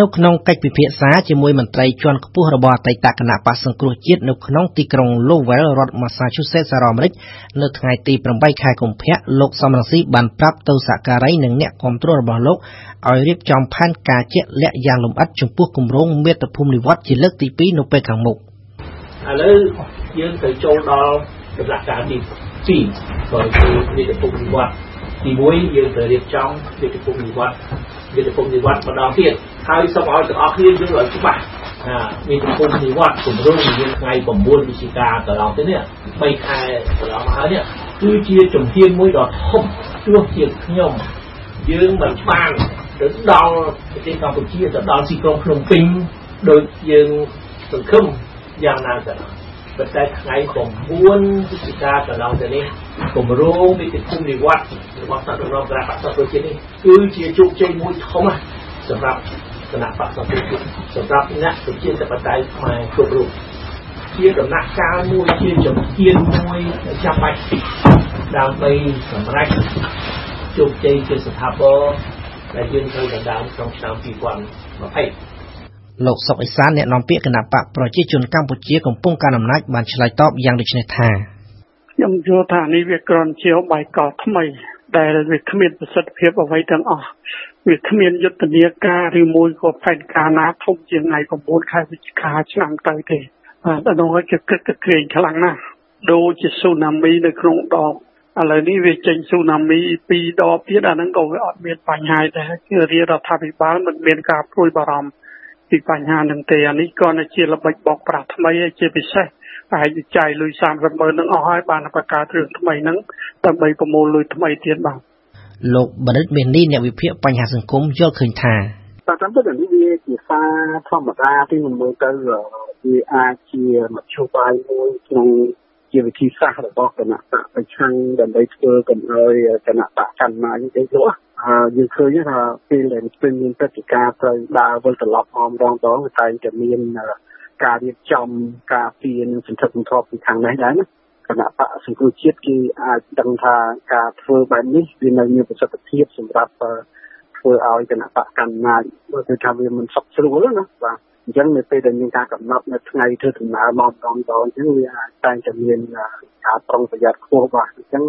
នៅក្នុងកិច្ចពិភាក្សាជាមួយមន្ត្រីជាន់ខ្ពស់របស់អតីតគណៈបក្សសង្គ្រោះជាតិនៅក្នុងទីក្រុង Lowell រដ្ឋ Massachusetts សហរដ្ឋអាមេរិកនៅថ្ងៃទី8ខែកុម្ភៈលោកសំរងស៊ីបានប្រាប់ទៅសហការីនិងអ្នកគាំទ្ររបស់លោកឲ្យរៀបចំផែនការជាក់លាក់យ៉ាងលម្អិតចំពោះគម្រោងមាតុភូមិនិវត្តន៍ជាលើកទី2នៅពេលខាងមុខឥឡូវយើងត្រូវចូលដល់ដំណាក់កាលទី2បើគឺមាតុភូមិនិវត្តន៍ទី1យើងត្រូវរៀបចំមាតុភូមិនិវត្តន៍ មាតុភូមិនិវត្តន៍ម្ដងទៀតហើយសូមឲ្យទាំងអស់គ្នាយល់ឲ្យច្បាស់ណាមាតុភូមិនិវត្តន៍គម្រោងយើងថ្ងៃ9វិច្ឆិកាកន្លងទៅនេះ3ខែកន្លងមកហើយនេះគឺជាជំហានមួយដ៏ធំទោះជាខ្ញុំយើងមិនបានទៅដល់ប្រទេសកម្ពុជាទៅដល់ទីក្រុងភ្នំពេញដោយយើងសង្ឃឹមយ៉ាងណាក៏ដោយ ប៉ុន្តែថ្ងៃ9វិច្ឆិកាកន្លងទៅនេះគម្រោងវិទ្យាភូមិនិវត្តរបស់សាស្ត្ររងក្រាបសាស្ត្រជាតិនេះគឺជាជោគជ័យមួយធំសម្រាប់គណៈបក្សប្រជាជាតិសម្រាប់អ្នកប្រជាធិបតេយ្យខ្មែរគ្រប់រូបជាដំណាក់កាលមួយជាជំហានមួយចាំបាច់ដើម្បីសម្រេចជោគជ័យជាស្ថាពរដែលយើងត្រូវដណ្ដើមក្នុងឆ្នាំ2020 លោកសុកអេសានអ្នកនាំពាក្យគណៈបកប្រជាជនកម្ពុជាកំពុងកាន់អំណាចបានឆ្លើយតបយ៉ាងដូចនេះថាខ្ញុំយល់ថានេះវាគ្រាន់ជាបាយកោថ្មី ដែលវាគ្មានប្រសិទ្ធភាពអ្វីទាំងអស់វាគ្មានយុទ្ធនាការឬមួយក៏ផែនការណាធំជាងថ្ងៃ9ខែវិច្ឆិកាឆ្នាំទៅទេបាទដល់ហើយគឺគិតទៅក្រែងខ្លាំងណាស់ដូចជាស៊ូណាមីនៅក្នុងដងឥឡូវនេះវាចេញស៊ូណាមីពីរដបទៀតអាហ្នឹងក៏វាអត់មានបញ្ហាដែរគឺរាជរដ្ឋាភិបាលមិនមានការព្រួយបារម្ភ ពីបញ្ហាហ្នឹងទេអានេះក៏ជាល្បិចបោកប្រាស់ថ្មីជាពិសេសអាចចាយលុយ30ម៉ឺននឹងអស់ហើយបានបង្កើតរឿងថ្មីហ្នឹងដើម្បីប្រមូលលុយថ្មីទៀតបាទលោកបណ្ឌិតមេនីអ្នកវិភាគបញ្ហាសង្គមយល់ឃើញថាតាមពិតនេះវាជាសារធម្មតាទីមើលទៅវាអាចជាមធ្យោបាយមួយក្នុងជាវិធីសាស្ត្ររបស់គណៈបកប្រឆាំងដើម្បីធ្វើកុំឲ្យគណៈបកកាន់ម៉ាយទេលោក យើងឃើញថាពេលដែលពេលមានព្រឹត្តិការណ៍ត្រូវដើរវិលត្រឡប់អមរងដងវាតែងតែមានការរៀបចំការពារនិងសន្ធឹកសន្ធាប់ពីខាងនេះដែរណាគណៈបកសង្គ្រោះជាតិគេអាចដឹងថាការធ្វើបែបនេះវានៅមានប្រសិទ្ធភាពសម្រាប់ធ្វើឲ្យគណៈបកកាន់អំណាចមើលទៅថាវាមិនសុខស្រួលណាបាទអញ្ចឹងនៅពេលដែលមានការកំណត់នៅថ្ងៃធ្វើដំណើរមកម្ដងដងអញ្ចឹងវាអាចតែងតែមានការប្រុងប្រយ័ត្នខ្ពស់បាទអញ្ចឹង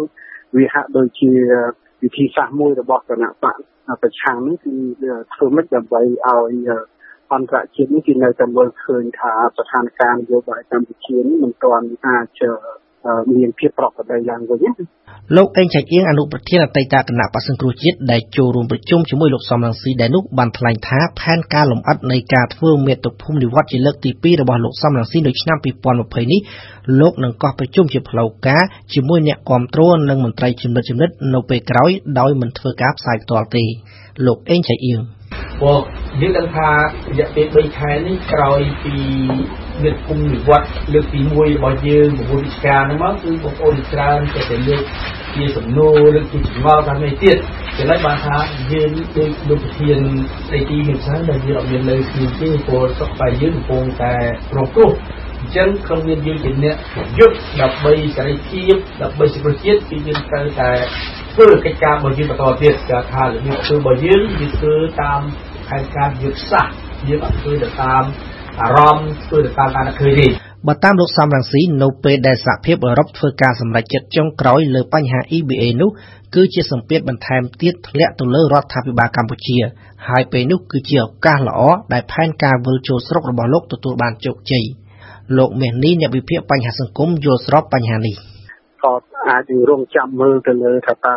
វាហាក់ដូចជា វិធីសាស្ត្រមួយរបស់គណៈបកប្រឆាំងនេះគឺធ្វើមិនដើម្បីឲ្យអន្តរជាតិនេះគេនៅតែមើលឃើញថាស្ថានភាពនយោបាយកម្ពុជានេះមិនទាន់អាច មានភាពប្រក្រតីឡើងវិញលោកអេងឆៃអៀងអនុប្រធានអតីតគណៈបក្សសង្គ្រោះជាតិដែលចូលរួមប្រជុំជាមួយលោកសំរងស៊ីដែលនោះបានថ្លែងថាផែនការលម្អិតនៃការធ្វើមាតុភូមិនិវត្តន៍ជាលើកទី2របស់លោកសំរងស៊ីនៅឆ្នាំ2020នេះលោកនឹងកោះប្រជុំជាផ្លូវការជាមួយអ្នកគាំទ្រនិងមន្ត្រីជំនិតជំនិតនៅពេលក្រោយដោយមិនធ្វើការផ្សាយផ្ទាល់ទេលោកអេងឆៃអៀងព្រោះយើងដឹងថារយៈពេល3ខែនេះក្រោយពី មានភូមិនិវត្តលើកទី1របស់យើង9វិច្ឆិកាហ្នឹងមកគឺបងប្អូនច្រើនតែតែលើកជាសំណួរលើកជាចម្ងល់តាមនេះទៀតចំណុចបានថាយើងដូចលោកប្រធានស្ដីទីមានច្រើនដែលយើងអត់មានលើគ្នាទេព្រោះសុខតែយើងកំពុងតែរងគ្រោះអញ្ចឹងក្នុងនាមយើងជាអ្នកយុទ្ធដើម្បីសេរីភាពដើម្បីសុខជាតិគឺយើងត្រូវតែធ្វើកិច្ចការរបស់យើងបន្តទៀតគេថារបៀបធ្វើរបស់យើងគឺធ្វើតាមផែនការយុទ្ធសាស្ត្រយើងអត់ធ្វើទៅតាម អារម្មណ៍ធ្វើទៅតាមការនឹកឃើញទេបើតាមលោកសំរងស៊ីនៅពេលដែលសហភាពអឺរ៉ុបធ្វើការសម្រេចចិត្តចុងក្រោយលើបញ្ហា EBA នោះគឺជាសម្ពាធបន្ថែមទៀតធ្លាក់ទៅលើរដ្ឋាភិបាលកម្ពុជា ហើយពេលនោះគឺជាឱកាសល្អដែលផែនការវិលចូលស្រុករបស់លោកទទួលបានជោគជ័យលោកមេនីអ្នកវិភាគបញ្ហាសង្គមយល់ស្របបញ្ហានេះក៏អាចរងចាំមើលទៅលើថាតើ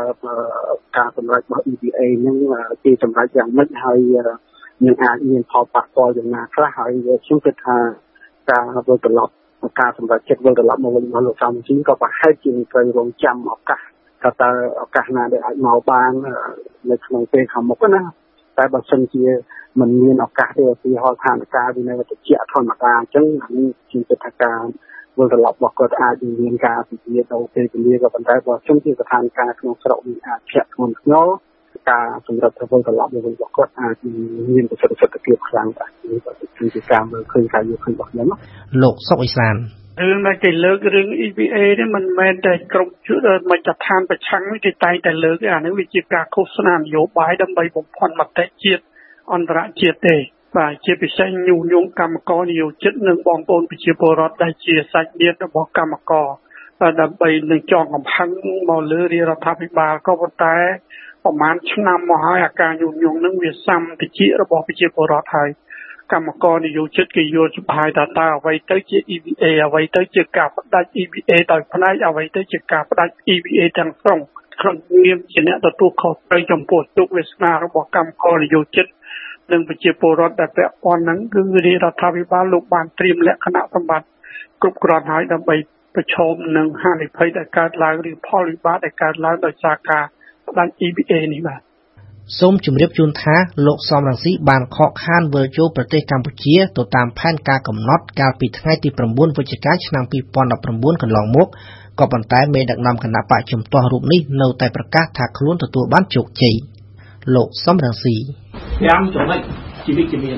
ការសម្រេចរបស់ EBA នឹងជាសម្រេចយ៉ាងម៉េចហើយ នឹងអាចមានផលប៉ះពាល់យ៉ាងណាខ្លះហើយខ្ញុំគិតថាការវិលត្រឡប់ការសម្រេចចិត្តវិលត្រឡប់មកវិញរបស់លោកសំជីក៏ប្រហែលជាត្រូវរងចាំឱកាសថាតើឱកាសណាដែលអាចមកបាននៅក្នុងពេលខាងមុខណាតែបើសិនជាมันមានឱកាសទេឧទាហរណ៍ស្ថានភាពវានៅតែជាធម្មតាអញ្ចឹងអានេះជាកិច្ចការវិលត្រឡប់របស់គាត់អាចមានការពិភាក្សាទៅពេលវេលាក៏ប៉ុន្តែបើជុំជាស្ថានភាពក្នុងស្រុកនេះអាចធាក់ធ្ងន់ធ្ងរ ការសម្រាប់ប្រវត្តិត្រឡប់មកវិញរបស់គាត់អាចមានប្រសិទ្ធភាពខ្លាំងដែរនេះក៏ជាការមើលឃើញការយកឃើញរបស់ខ្ញុំលោកសុកអេសានរឿងដែលគេលើករឿង EVA នេះមិនមែនតែគ្រប់ជួរមជ្ឈដ្ឋានប្រឆាំងគេតែងតែលើកអានេះវាជាការឃោសនានយោបាយដើម្បីបំផន់មតិជាតិអន្តរជាតិទេបាទជាពិសេសញុះញង់កម្មករនិយោជិតនិងបងប្អូនប្រជាពលរដ្ឋដែលជាសាច់ញាតិរបស់កម្មករដើម្បីនឹងចងកំហឹងមកលើរាជរដ្ឋាភិបាលក៏ប៉ុន្តែ ប្រហែលឆ្នាំមកហើយអាការញុះញង់នឹងវាសាំតិចរបស់ប្រជាពលរដ្ឋហើយកម្មករនិយោជិតគេយល់ច្បាស់ថាតើអ្វីទៅជា EVA អ្វីទៅជាការបដាច់ EVA ដោយផ្នែកអ្វីទៅជាការបដាច់ EVA ទាំងស្រុងក្នុងនាមជាអ្នកទទួលខុសត្រូវចំពោះទុកវាសនារបស់កម្មករនិយោជិតនិងប្រជាពលរដ្ឋដែលពាក់ព័ន្ធហ្នឹងគឺរាជរដ្ឋាភិបាលលោកបានត្រៀមលក្ខណៈសម្បត្តិគ្រប់គ្រាន់ហើយដើម្បីប្រឈមនឹងហានិភ័យដែលកើតឡើងឬផលវិបាកដែលកើតឡើងដោយសារការ ផ្ដាច់ EBA នេះបាទសូមជម្រាបជូនថាលោកសំរងស៊ីបានខកខានវិលចូលប្រទេសកម្ពុជាទៅតាមផែនការកំណត់កាលពីថ្ងៃទី9វិច្ឆិកាឆ្នាំ2019កន្លងមកក៏ប៉ុន្តែមេដឹកនាំគណៈបកជំទាស់រូបនេះនៅតែប្រកាសថាខ្លួនទទួលបានជោគជ័យលោកសំរងស៊ី5ចំណុច ជីវិតជំនាញ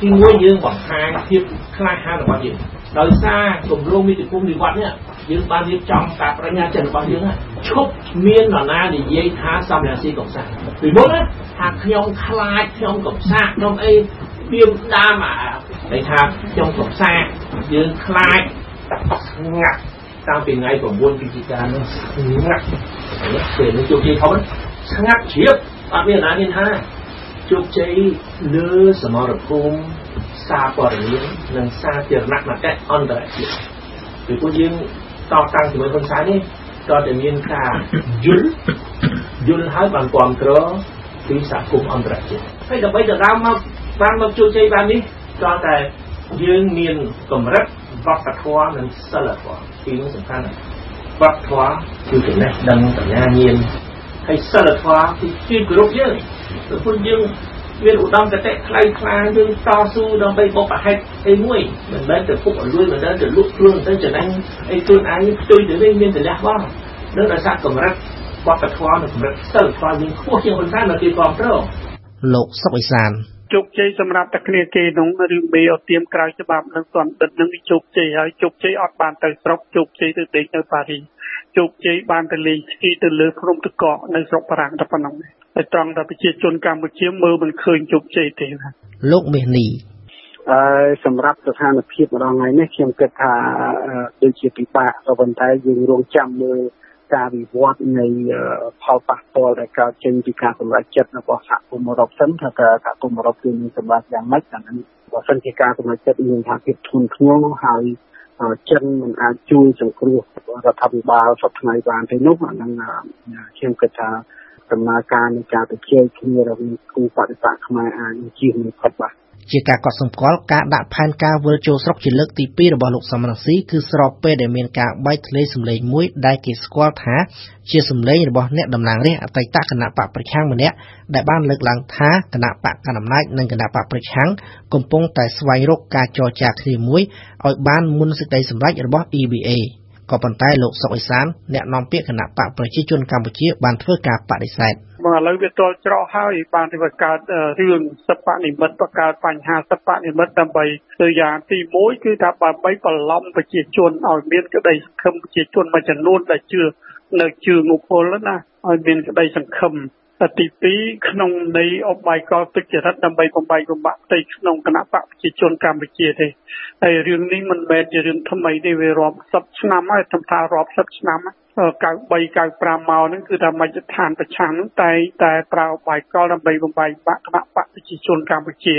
ទី1យើងបង្ហាញភាពក្លាហានរបស់យើងដោយសារគម្រោងនីតិភូមិនិវត្តនេះយើងបានរៀបចំការប្រញ្ញាចិត្តរបស់យើងឈប់មាននរណានិយាយថាសំរាស៊ីកំសាពីមុនណាថាខ្ញុំខ្លាចខ្ញុំកំសាខ្ញុំអីវាដើមអាន័យថាខ្ញុំកំសាយើងខ្លាចស្ងាត់តាំងពីថ្ងៃ9វិច្ឆិកានោះស្ងាត់ពេលនេះជោគជ័យធំស្ងាត់ជ្រាបអត់មានណាមានថា ជោគជ័យលើសមរភូមិសារព័ត៌មាននិងសាធារណមតិអន្តរជាតិពីព្រោះយើងតតាំងជាមួយហ៊ុនសែននេះក៏តែមានការយល់យល់ហើយបានគ្រប់គ្រងពីសហគមន៍អន្តរជាតិហើយដើម្បីដណ្ដើមមកបានមកជោគជ័យបាននេះក៏តែយើងមានកម្រិតវប្បធម៌និងសិលធម៌ពីនោះសំខាន់វប្បធម៌គឺចំណេះដឹងបញ្ញាញាណ ហើយសិលធម៌គឺជាគ្រប់យើងព្រោះយើងមានឧត្តមគតិថ្លៃថ្លាយើងតស៊ូដើម្បីបុព្វហេតុអីមួយមិនមែនទៅពុកអលួយមិនមែនទៅលក់ខ្លួនទៅចំណេញអីខ្លួនឯងផ្ទុយទៅវិញមានតលះបងនៅដោយសារកម្រិតវប្បធម៌និងកម្រិតសិលធម៌យើងខ្ពស់ជាងហ៊ុនសែននៅទីគ្រប់គ្រងលោកសុកអេសានជោគជ័យសម្រាប់តែគ្នាគេក្នុងរឿងមេអត់ទៀមក្រៅច្បាប់និងសន្តិនឹងជោគជ័យហើយជោគជ័យអត់បានទៅស្រុកជោគជ័យទៅដេកនៅប៉ារី ជោគជ័យបានទៅលេងស្គីទៅលើភ្នំទឹកកកនៅស្រុកបារាំងតែប៉ុណ្ណឹងតែត្រង់តែប្រជាជនកម្ពុជាមើលមិនឃើញជោគជ័យទេលោកមាសនីអឺសម្រាប់ស្ថានភាពម្ដងថ្ងៃនេះខ្ញុំគិតថាដូចជាពិបាកក៏ប៉ុន្តែយើងរងចាំមើលការវិវត្តនៃផលប៉ះពាល់ដែលកើតចេញពីការសម្រេចចិត្តរបស់សហគមន៍អឺរ៉ុបសិនថាតើសហគមន៍អឺរ៉ុបគឺមានសម្រាប់យ៉ាងម៉េចអានេះបើសិនជាការសម្រេចចិត្តមានថាភាពធ្ងន់ធ្ងរហើយ ចិនមិនអាចជួយសង្គ្រោះរដ្ឋាភិបាលសពថ្ងៃបានទេនោះអានឹងខ្ញុំគិតថាដំណើរការនៃការទៅជែកគ្នារវាងគូបដិបត្តិខ្មែរអាចជៀសមិនផុតបាទ ជាការកត់សម្គាល់ការដាក់ផែនការវិលចូលស្រុកជាលើកទី2របស់លោកសំរងស៊ីគឺស្របពេលដែលមានការបែកធ្លាយសម្លេងមួយដែលគេស្គាល់ថាជាសម្លេងរបស់អ្នកតំណាងរាស្ត្រអតីតគណៈបកប្រឆាំងម្នាក់ដែលបានលើកឡើងថាគណៈបកកណ្ដាលអំណាចនិងគណៈបកប្រឆាំងកំពុងតែស្វែងរកការចរចាគ្នាមួយឲ្យបានមុនសេចក្តីសម្រេចរបស់ EBA ក៏ប៉ុន្តែលោកសុកអេសានអ្នកនាំពាក្យគណៈបកប្រជាជនកម្ពុជាបានធ្វើការបដិសេធ មកឥឡូវវាទល់ច្រកហើយបានទៅកើតរឿងសិប្បនិមិត្តបង្កើតបញ្ហាសិប្បនិមិត្តដើម្បីទៅយ៉ាងទី1គឺថាដើម្បីបន្លំប្រជាជនឲ្យមានក្តីសង្ឃឹមប្រជាជនមួយចំនួនដែលជឿនៅជឿងពលណាឲ្យមានក្តីសង្ឃឹម ទី2ក្នុងនៃអបាយកលទឹកចរិតដើម្បីបំបីបំបាក់ផ្ទៃក្នុងគណៈបកប្រជាជនកម្ពុជាទេហើយរឿងនេះមិនមែនជារឿងថ្មីទេវារាប់សិបឆ្នាំហើយខ្ញុំថារាប់សិបឆ្នាំ93 95មកហ្នឹងគឺថាមជ្ឈដ្ឋានប្រឆាំងហ្នឹងតែតែប្រើបាយកលដើម្បីបំបីបាក់គណៈបកប្រជាជនកម្ពុជា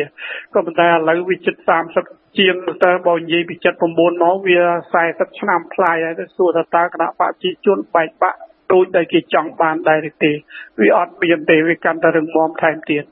ក៏ប៉ុន្តែឥឡូវវាជិត30ជាងទៅបើនិយាយពី79មកវា40ឆ្នាំផ្លាយហើយទៅសួរថាតើគណៈបកប្រជាជនបែកបាក់ ដូចដែលគេចង់បានដែរទេវាអត់មានទេវាកាន់តែរឹងមាំថែមទៀត